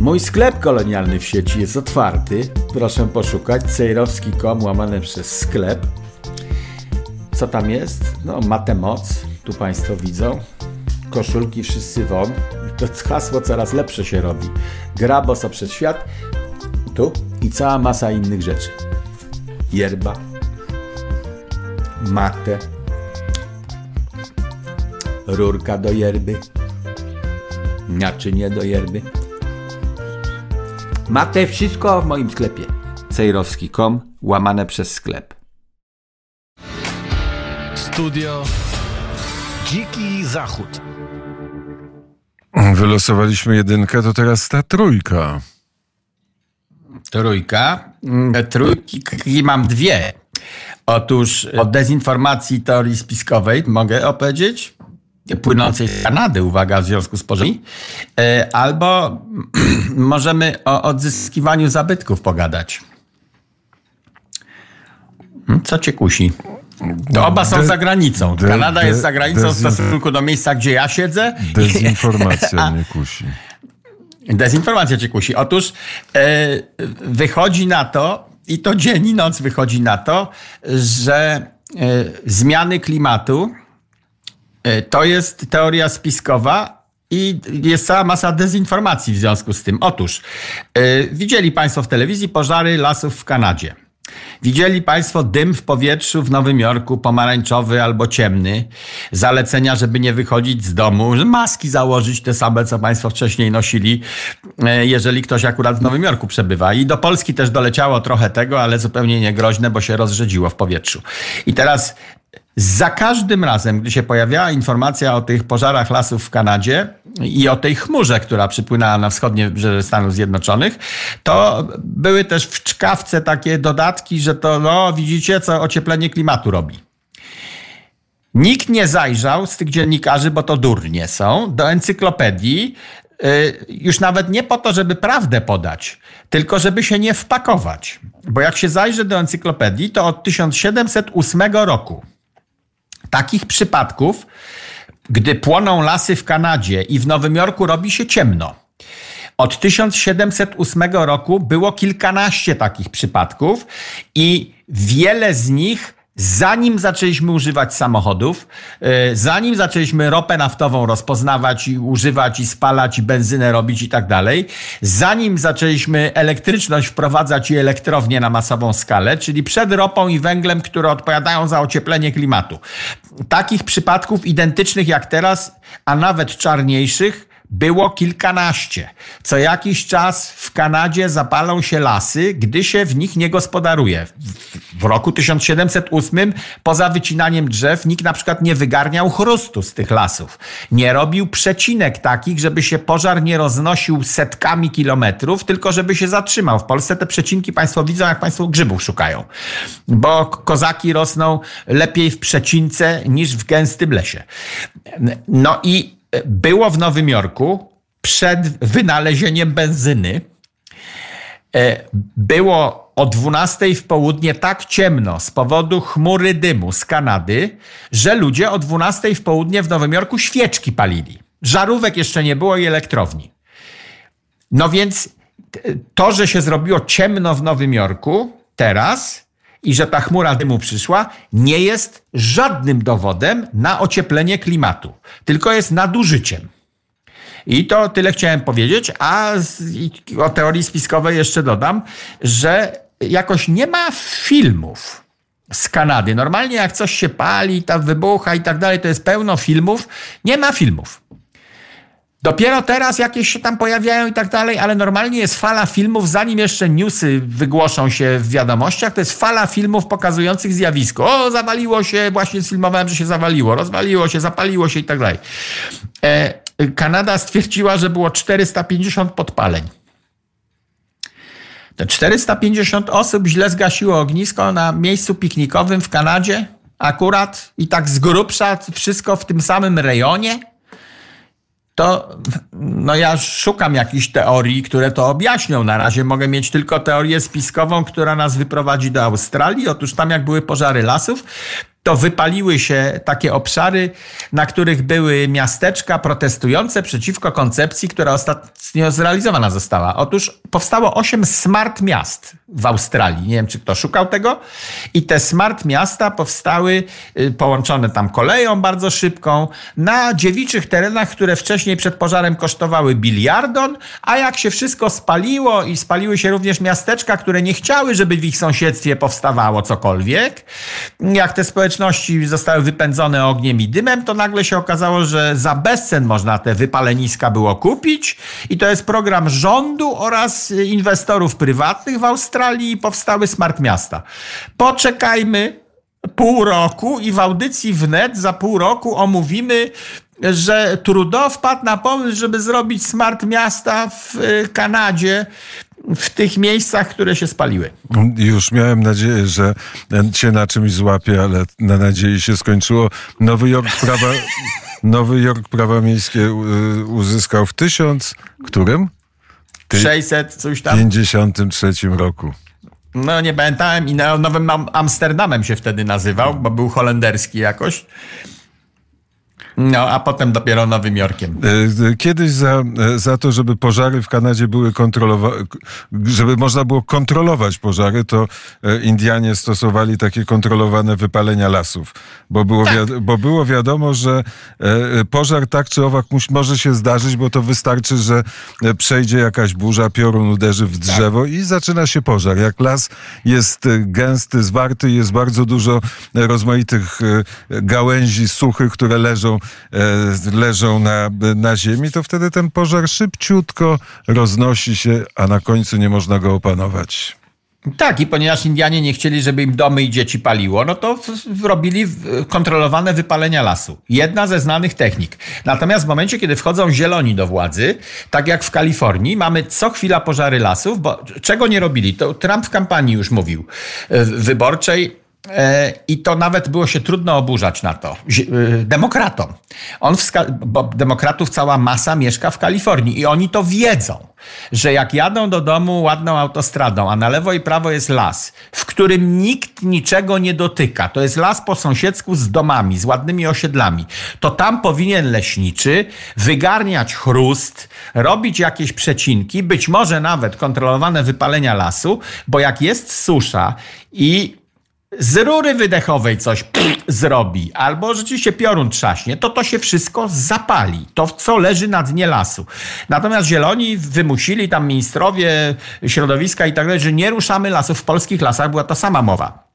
Mój sklep kolonialny w sieci jest otwarty. Proszę poszukać cejrowski.com łamane przez sklep. Co tam jest? No, matę moc. Tu Państwo widzą. Koszulki wszyscy won. To hasło coraz lepsze się robi. Gra boso przed świat. Tu i cała masa innych rzeczy. Yerba. Matę. Rurka do yerby. Naczynie do yerby. Matę wszystko w moim sklepie. Cejrowski.com łamane przez sklep. Studio Dziki Zachód. Wylosowaliśmy jedynkę, to teraz ta trójka. Trójka. Mm, Trójki mam dwie. Otóż o dezinformacji teorii spiskowej mogę opowiedzieć, płynącej z Kanady, uwaga, w związku z pożarami. E, Albo możemy o odzyskiwaniu zabytków pogadać. Hmm, Co cię kusi? To oba są De- za granicą. de- Kanada jest de- za granicą w stosunku do miejsca, gdzie ja siedzę. Dezinformacja mnie kusi. Dezinformacja cię kusi. Otóż e, wychodzi na to, i to dzień i noc wychodzi na to, że e, zmiany klimatu to jest teoria spiskowa i jest cała masa dezinformacji w związku z tym. Otóż e, widzieli Państwo w telewizji pożary lasów w Kanadzie. Widzieli Państwo dym w powietrzu w Nowym Jorku, pomarańczowy albo ciemny. Zalecenia, żeby nie wychodzić z domu, maski założyć te same, co Państwo wcześniej nosili, e, jeżeli ktoś akurat w Nowym Jorku przebywa. I do Polski też doleciało trochę tego, ale zupełnie niegroźne, bo się rozrzedziło w powietrzu. I teraz za każdym razem, gdy się pojawiała informacja o tych pożarach lasów w Kanadzie i o tej chmurze, która przypłynęła na wschodnie wybrzeże Stanów Zjednoczonych, to były też w czkawce takie dodatki, że to, no widzicie, co ocieplenie klimatu robi. Nikt nie zajrzał z tych dziennikarzy, bo to durnie są, do encyklopedii, y, już nawet nie po to, żeby prawdę podać, tylko żeby się nie wpakować. Bo jak się zajrzy do encyklopedii, to od 1708 roku takich przypadków, gdy płoną lasy w Kanadzie i w Nowym Jorku robi się ciemno. Od 1708 roku było kilkanaście takich przypadków i wiele z nich zanim zaczęliśmy używać samochodów, e, zanim zaczęliśmy ropę naftową rozpoznawać i używać i spalać i benzynę robić i tak dalej, zanim zaczęliśmy elektryczność wprowadzać i elektrownie na masową skalę, czyli przed ropą i węglem, które odpowiadają za ocieplenie klimatu. Takich przypadków identycznych jak teraz, a nawet czarniejszych, było kilkanaście. Co jakiś czas w Kanadzie zapalą się lasy, gdy się w nich nie gospodaruje. W- roku 1708 poza wycinaniem drzew nikt na przykład nie wygarniał chrustu z tych lasów. Nie robił przecinek takich, żeby się pożar nie roznosił setkami kilometrów, tylko żeby się zatrzymał. W Polsce te przecinki Państwo widzą, jak Państwo grzybów szukają. Bo kozaki rosną lepiej w przecince niż w gęstym lesie. No i było w Nowym Jorku przed wynalezieniem benzyny. e, Było o 12 w południe tak ciemno z powodu chmury dymu z Kanady, że ludzie o 12 w południe w Nowym Jorku świeczki palili. Żarówek jeszcze nie było i elektrowni. No więc to, że się zrobiło ciemno w Nowym Jorku teraz i że ta chmura dymu przyszła, nie jest żadnym dowodem na ocieplenie klimatu, tylko jest nadużyciem. I to tyle chciałem powiedzieć, a z, o teorii spiskowej jeszcze dodam, że jakoś nie ma filmów z Kanady. Normalnie jak coś się pali, tam wybucha i tak dalej, to jest pełno filmów. Nie ma filmów. Dopiero teraz jakieś się tam pojawiają i tak dalej, ale normalnie jest fala filmów, zanim jeszcze newsy wygłoszą się w wiadomościach, to jest fala filmów pokazujących zjawisko. O, zawaliło się, właśnie sfilmowałem, że się zawaliło, rozwaliło się, zapaliło się i tak dalej. E, Kanada stwierdziła, że było 450 podpaleń. Te 450 osób źle zgasiło ognisko na miejscu piknikowym w Kanadzie, akurat i tak z grubsza wszystko w tym samym rejonie to no ja szukam jakichś teorii, które to objaśnią. Na razie mogę mieć tylko teorię spiskową, która nas wyprowadzi do Australii. Otóż tam jak były pożary lasów, to wypaliły się takie obszary, na których były miasteczka protestujące przeciwko koncepcji, która ostatnio zrealizowana została. Otóż powstało osiem smart miast w Australii. Nie wiem, czy kto szukał tego. I te smart miasta powstały y, połączone tam koleją bardzo szybką na dziewiczych terenach, które wcześniej przed pożarem kosztowały biliardon, a jak się wszystko spaliło i spaliły się również miasteczka, które nie chciały, żeby w ich sąsiedztwie powstawało cokolwiek, jak te społeczności zostały wypędzone ogniem i dymem, to nagle się okazało, że za bezcen można te wypaleniska było kupić i to jest program rządu oraz inwestorów prywatnych w Australii powstały smart miasta. Poczekajmy pół roku i w audycji wnet za pół roku omówimy że Trudeau wpadł na pomysł, żeby zrobić smart miasta w Kanadzie, w tych miejscach, które się spaliły. Już miałem nadzieję, że cię na czymś złapie, ale na nadziei się skończyło. Nowy Jork prawa, Nowy Jork prawa miejskie uzyskał w tysiąc, którym? 600 coś tam. 53 roku. No nie pamiętałem i Nowym Amsterdamem się wtedy nazywał, bo był holenderski jakoś. No, a potem dopiero Nowym Jorkiem. E, e, kiedyś za, e, za to, żeby pożary w Kanadzie były kontrolowane, żeby można było kontrolować pożary, to Indianie stosowali takie kontrolowane wypalenia lasów. Bo było, tak. bo było wiadomo, że pożar tak czy owak może się zdarzyć, bo to wystarczy, że przejdzie jakaś burza, piorun uderzy w drzewo tak. i zaczyna się pożar. Jak las jest gęsty, zwarty, jest bardzo dużo rozmaitych gałęzi suchych, które leżą leżą na, na ziemi, to wtedy ten pożar szybciutko roznosi się, a na końcu nie można go opanować. Tak, i ponieważ Indianie nie chcieli, żeby im domy i dzieci paliło, no to robili kontrolowane wypalenia lasu. Jedna ze znanych technik. Natomiast w momencie, kiedy wchodzą zieloni do władzy, tak jak w Kalifornii, mamy co chwila pożary lasów, bo czego nie robili? To Trump w kampanii już mówił e, wyborczej, E, I to nawet było się trudno oburzać na to. E, demokratom. On bo demokratów cała masa mieszka w Kalifornii i oni to wiedzą, że jak jadą do domu ładną autostradą, a na lewo i prawo jest las, w którym nikt niczego nie dotyka, to jest las po sąsiedzku z domami, z ładnymi osiedlami, to tam powinien leśniczy wygarniać chrust, robić jakieś przecinki, być może nawet kontrolowane wypalenia lasu, bo jak jest susza i z rury wydechowej coś zrobi, albo rzeczywiście piorun trzaśnie, to to się wszystko zapali. To, co leży na dnie lasu. Natomiast zieloni wymusili, tam ministrowie środowiska i tak dalej, że nie ruszamy lasów. W polskich lasach była ta sama mowa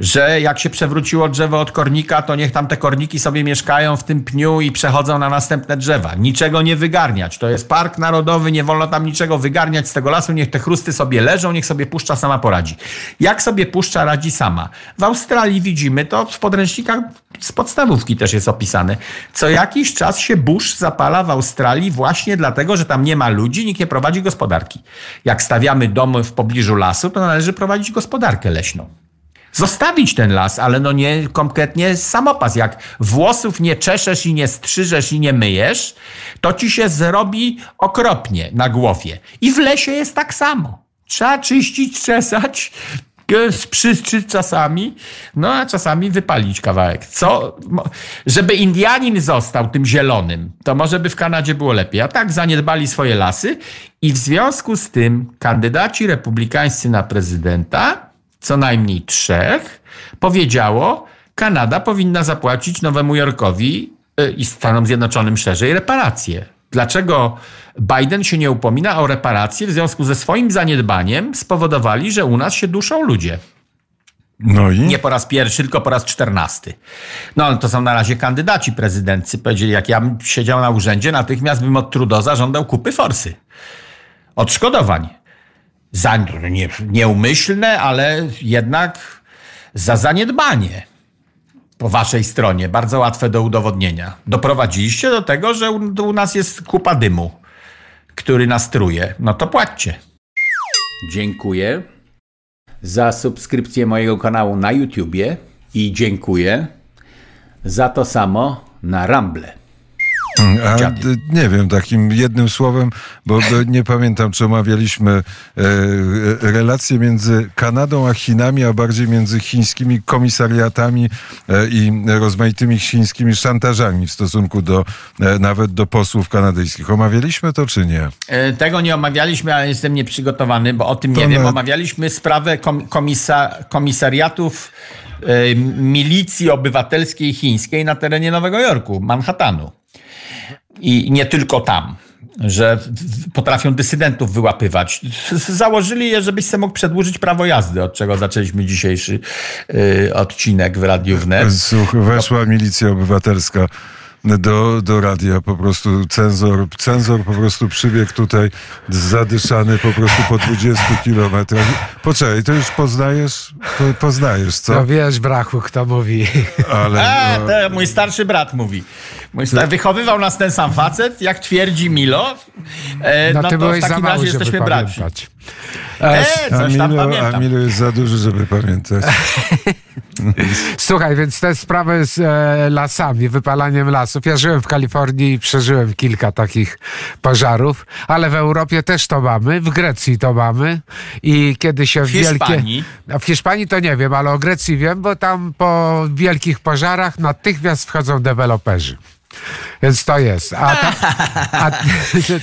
że jak się przewróciło drzewo od kornika, to niech tam te korniki sobie mieszkają w tym pniu i przechodzą na następne drzewa. Niczego nie wygarniać. To jest park narodowy, nie wolno tam niczego wygarniać z tego lasu, niech te chrusty sobie leżą, niech sobie puszcza sama poradzi. Jak sobie puszcza radzi sama? W Australii widzimy to w podręcznikach z podstawówki też jest opisane. Co jakiś czas się burz zapala w Australii właśnie dlatego, że tam nie ma ludzi, nikt nie prowadzi gospodarki. Jak stawiamy domy w pobliżu lasu, to należy prowadzić gospodarkę leśną zostawić ten las, ale no nie konkretnie samopas. Jak włosów nie czeszesz i nie strzyżesz i nie myjesz, to ci się zrobi okropnie na głowie. I w lesie jest tak samo. Trzeba czyścić, czesać, przystrzyć czasami, no a czasami wypalić kawałek. Co? Żeby Indianin został tym zielonym, to może by w Kanadzie było lepiej. A tak zaniedbali swoje lasy i w związku z tym kandydaci republikańscy na prezydenta co najmniej trzech, powiedziało, Kanada powinna zapłacić Nowemu Jorkowi y, i Stanom Zjednoczonym szerzej reparacje. Dlaczego Biden się nie upomina o reparacje w związku ze swoim zaniedbaniem spowodowali, że u nas się duszą ludzie? No i? Nie po raz pierwszy, tylko po raz czternasty. No ale to są na razie kandydaci prezydency. Powiedzieli, jak ja bym siedział na urzędzie, natychmiast bym od Trudeau zażądał kupy forsy. Odszkodowań za, nie, nieumyślne, ale jednak za zaniedbanie po waszej stronie, bardzo łatwe do udowodnienia. Doprowadziliście do tego, że u, u nas jest kupa dymu, który nas truje. No to płaccie. Dziękuję za subskrypcję mojego kanału na YouTubie i dziękuję za to samo na Ramble. A, nie wiem, takim jednym słowem, bo nie pamiętam, czy omawialiśmy e, e, relacje między Kanadą a Chinami, a bardziej między chińskimi komisariatami e, i rozmaitymi chińskimi szantażami w stosunku do e, nawet do posłów kanadyjskich. Omawialiśmy to, czy nie? E, Tego nie omawialiśmy, ale jestem nieprzygotowany, bo o tym To nie wiem. na- Omawialiśmy sprawę kom- komisa komisariatów e, milicji obywatelskiej chińskiej na terenie Nowego Jorku, Manhattanu. I nie tylko tam, że potrafią dysydentów wyłapywać. Założyli je, żebyś sobie mógł przedłużyć prawo jazdy, od czego zaczęliśmy dzisiejszy e, odcinek w Radiu Wnet. Słuch, weszła milicja obywatelska do, do radia, po prostu cenzor, cenzor po prostu przybiegł tutaj zadyszany po prostu po 20 kilometrach. Poczekaj, to już poznajesz, po, poznajesz, co? No wiesz, brachu, kto mówi. Ale A, no, to mój starszy brat mówi. Mój star... Wychowywał nas ten sam facet, jak twierdzi Milo. E, No, no, to w takim mały, razie jesteśmy braci. Pamiętać. E, coś tam Amilu, pamiętam. Amilu jest za duży, żeby pamiętać. Słuchaj, więc te sprawy z e, lasami, wypalaniem lasów. Ja żyłem w Kalifornii i przeżyłem kilka takich pożarów, ale w Europie też to mamy, w Grecji to mamy i kiedy się W Hiszpanii? wielkie... A w Hiszpanii to nie wiem, ale o Grecji wiem, bo tam po wielkich pożarach natychmiast wchodzą deweloperzy. Więc to jest. A, ta, a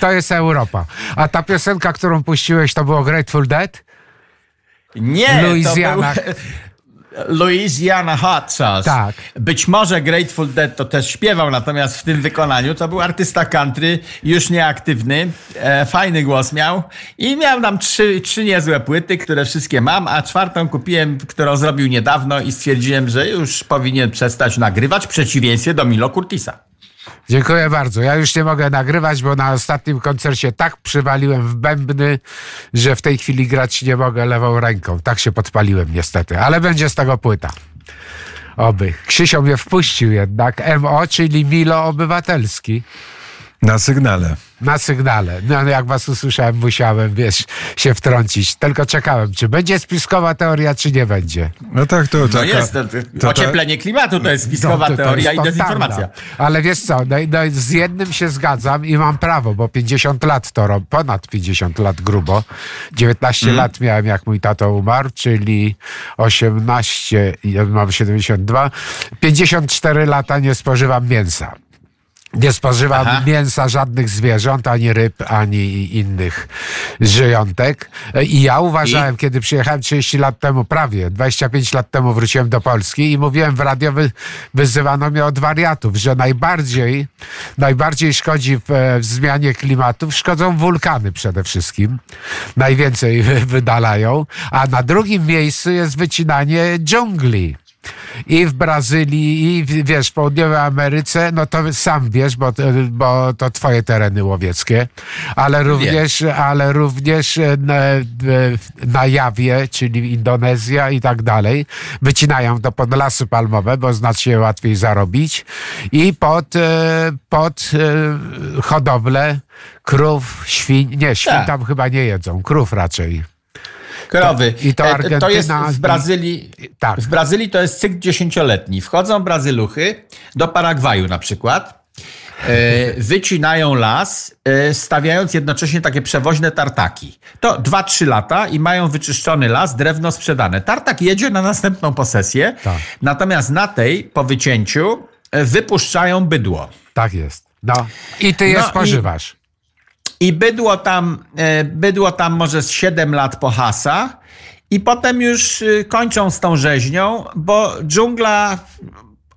to jest Europa. A ta piosenka, którą puściłeś, to było Grateful Dead? Nie, Louisiana. to był... Louisiana Hot Sauce. Tak. Być może Grateful Dead to też śpiewał, natomiast w tym wykonaniu to był artysta country, już nieaktywny, e, fajny głos miał i miał nam trzy, trzy niezłe płyty, które wszystkie mam, a czwartą kupiłem, którą zrobił niedawno i stwierdziłem, że już powinien przestać nagrywać w przeciwieństwie do Milo Curtisa. Dziękuję bardzo. Ja już nie mogę nagrywać, bo na ostatnim koncercie tak przywaliłem w bębny, że w tej chwili grać nie mogę lewą ręką. Tak się podpaliłem niestety, ale będzie z tego płyta. Oby. Krzysio mnie wpuścił jednak. MO, czyli Milo Obywatelski. Na sygnale. Na sygnale. No jak was usłyszałem, musiałem, wiesz, się wtrącić. Tylko czekałem, czy będzie spiskowa teoria, czy nie będzie. No tak, to No taka, jest, to, to ocieplenie klimatu to jest spiskowa No, to- to teoria jest i dezinformacja. Ale wiesz co, no, no, z jednym się zgadzam i mam prawo, bo 50 lat to rob, ponad 50 lat grubo. 19 Mhm. lat miałem, jak mój tato umarł, czyli 18, ja mam 72. 54 lata nie spożywam mięsa. Nie spożywam Aha. mięsa żadnych zwierząt, ani ryb, ani innych żyjątek. I ja uważałem, kiedy przyjechałem 30 lat temu, prawie 25 lat temu wróciłem do Polski i mówiłem w radio, wy, wyzywano mnie od wariatów, że najbardziej, najbardziej szkodzi w, w zmianie klimatu, szkodzą wulkany przede wszystkim. Najwięcej wydalają. A na drugim miejscu jest wycinanie dżungli. I w Brazylii, i w, wiesz, w Południowej Ameryce, no to sam wiesz, bo, bo to twoje tereny łowieckie, ale również, ale również e, na, e, na Jawie, czyli Indonezja i tak dalej, wycinają to pod lasy palmowe, bo znacznie łatwiej zarobić i pod, e, pod hodowlę krów, świń, nie, świń Tak. tam chyba nie jedzą, krów raczej. Krowy. I to E, Argentyna- To jest w Brazylii. Tak. W Brazylii to jest cykl dziesięcioletni. Wchodzą Brazyluchy do Paragwaju na przykład. E, wycinają las, e, stawiając jednocześnie takie przewoźne tartaki. To 2-3 lata i mają wyczyszczony las, drewno sprzedane. Tartak jedzie na następną posesję, Tak. natomiast na tej po wycięciu wypuszczają bydło. Tak jest. No. I ty je No spożywasz. I bydło tam, e, bydło tam może z 7 lat po hasa i potem już y, kończą z tą rzeźnią, bo dżungla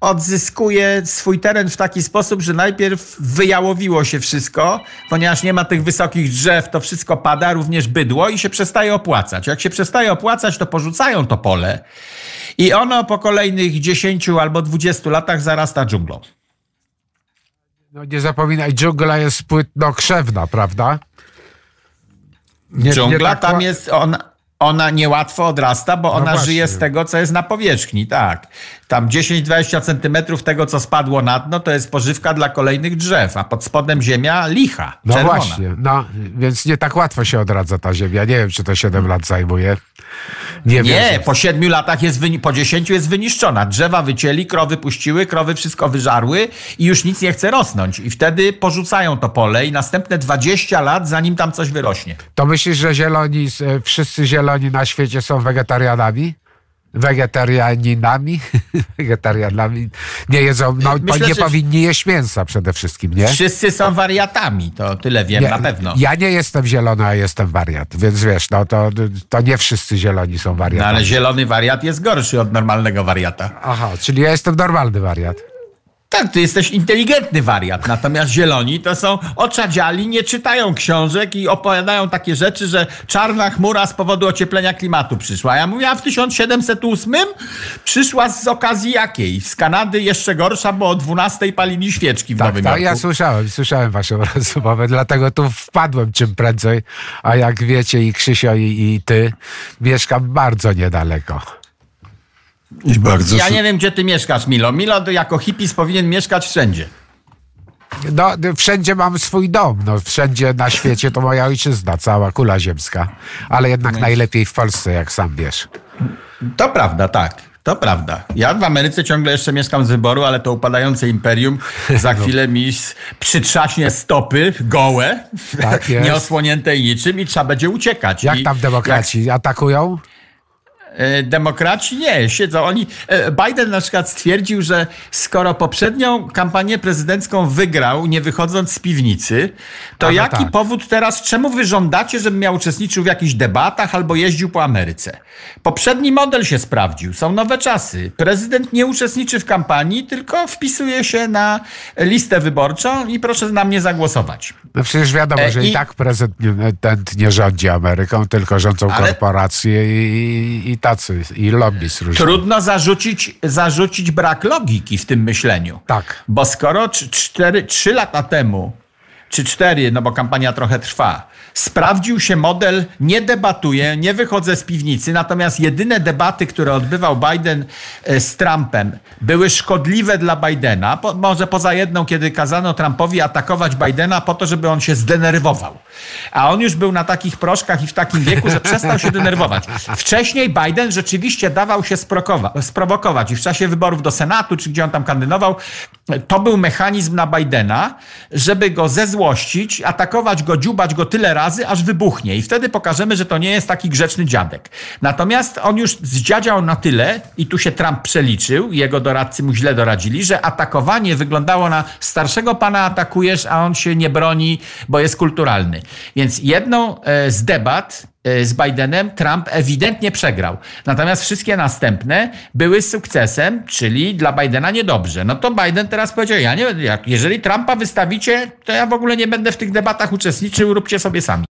odzyskuje swój teren w taki sposób, że najpierw wyjałowiło się wszystko, ponieważ nie ma tych wysokich drzew, to wszystko pada, również bydło i się przestaje opłacać. Jak się przestaje opłacać, to porzucają to pole i ono po kolejnych 10 albo 20 latach zarasta dżunglą. No nie zapominaj, dżungla jest płynno-krzewna, prawda? Nie- Dżungla nie tak tam jest, ona, ona niełatwo odrasta, bo ona właśnie. żyje z tego, co jest na powierzchni, tak. Tam 10-20 centymetrów tego, co spadło na dno, to jest pożywka dla kolejnych drzew, a pod spodem ziemia licha, No czerwona. właśnie, no, więc nie tak łatwo się odradza ta ziemia. Nie wiem, czy to 7 lat zajmuje. Nie, Nie, po siedmiu latach jest, po dziesięciu jest wyniszczona. Drzewa wycięli, krowy puściły, krowy wszystko wyżarły i już nic nie chce rosnąć. I wtedy porzucają to pole i następne 20 lat, zanim tam coś wyrośnie. To myślisz, że zieloni, e, wszyscy zieloni na świecie są wegetarianami? Wegetarianinami? Wegetarianami. Nie jedzą, no Myślę, nie że- powinni jeść mięsa przede wszystkim, nie? Wszyscy są wariatami, to tyle wiem nie na pewno. Ja nie jestem zielony, a jestem wariat, więc wiesz, no to, to nie wszyscy zieloni są No, wariatami. ale zielony wariat jest gorszy od normalnego wariata. Aha, czyli ja jestem normalny wariat. Tak, ty jesteś inteligentny wariat, natomiast zieloni to są oczadziali, nie czytają książek i opowiadają takie rzeczy, że czarna chmura z powodu ocieplenia klimatu przyszła. Ja mówię, a w 1708 przyszła z okazji jakiej? Z Kanady jeszcze gorsza, bo o 12 palili świeczki w Tak, Nowym tak, Jorku. ja słyszałem, słyszałem waszą rozmowę, dlatego tu wpadłem czym prędzej, a jak wiecie i Krzysio i, i ty, mieszkam bardzo niedaleko. I bardzo Ja nie wiem, gdzie ty mieszkasz, Milo. Milo jako hippies powinien mieszkać wszędzie. No, wszędzie mam swój dom, no, wszędzie na świecie to moja ojczyzna, cała kula ziemska, ale jednak najlepiej w Polsce, jak sam wiesz. To prawda, tak. To prawda. Ja w Ameryce ciągle jeszcze mieszkam z wyboru, ale to upadające imperium za chwilę mi przytrzaśnie stopy gołe, Tak nieosłonięte niczym i trzeba będzie uciekać. Jak I tam demokraci atakują? E, Demokraci nie, siedzą. Oni, e, Biden na przykład stwierdził, że skoro poprzednią kampanię prezydencką wygrał, nie wychodząc z piwnicy, to A no jaki tak. powód teraz, czemu wy żądacie, żebym ja uczestniczył w jakichś debatach albo jeździł po Ameryce? Poprzedni model się sprawdził, są nowe czasy. Prezydent nie uczestniczy w kampanii, tylko wpisuje się na listę wyborczą i proszę na mnie zagłosować. No przecież wiadomo, E, że i, i- tak prezydent nie rządzi Ameryką, tylko rządzą Ale- korporacje i, i tacy, i lobbyz różni. Trudno zarzucić, zarzucić brak logiki w tym myśleniu. Tak. Bo skoro cz- cztery, trzy lata temu, czy cztery, no bo kampania trochę trwa, sprawdził się model, nie debatuję, nie wychodzę z piwnicy, natomiast jedyne debaty, które odbywał Biden e, z Trumpem, były szkodliwe dla Bidena, po, może poza jedną, kiedy kazano Trumpowi atakować Bidena po to, żeby on się zdenerwował. A on już był na takich proszkach i w takim wieku, że przestał się denerwować. Wcześniej Biden rzeczywiście dawał się sprowokować i w czasie wyborów do Senatu, czy gdzie on tam kandydował, to był mechanizm na Bidena, żeby go zezłościć, atakować go, dziubać go tyle razy, aż wybuchnie. I wtedy pokażemy, że to nie jest taki grzeczny dziadek. Natomiast on już zdziadział na tyle, i tu się Trump przeliczył, jego doradcy mu źle doradzili, że atakowanie wyglądało na starszego pana atakujesz, a on się nie broni, bo jest kulturalny. Więc jedną e, z debat z Bidenem Trump ewidentnie przegrał. Natomiast wszystkie następne były sukcesem, czyli dla Bidena niedobrze. No to Biden teraz powiedział, ja nie, jeżeli Trumpa wystawicie, to ja w ogóle nie będę w tych debatach uczestniczył, róbcie sobie sami.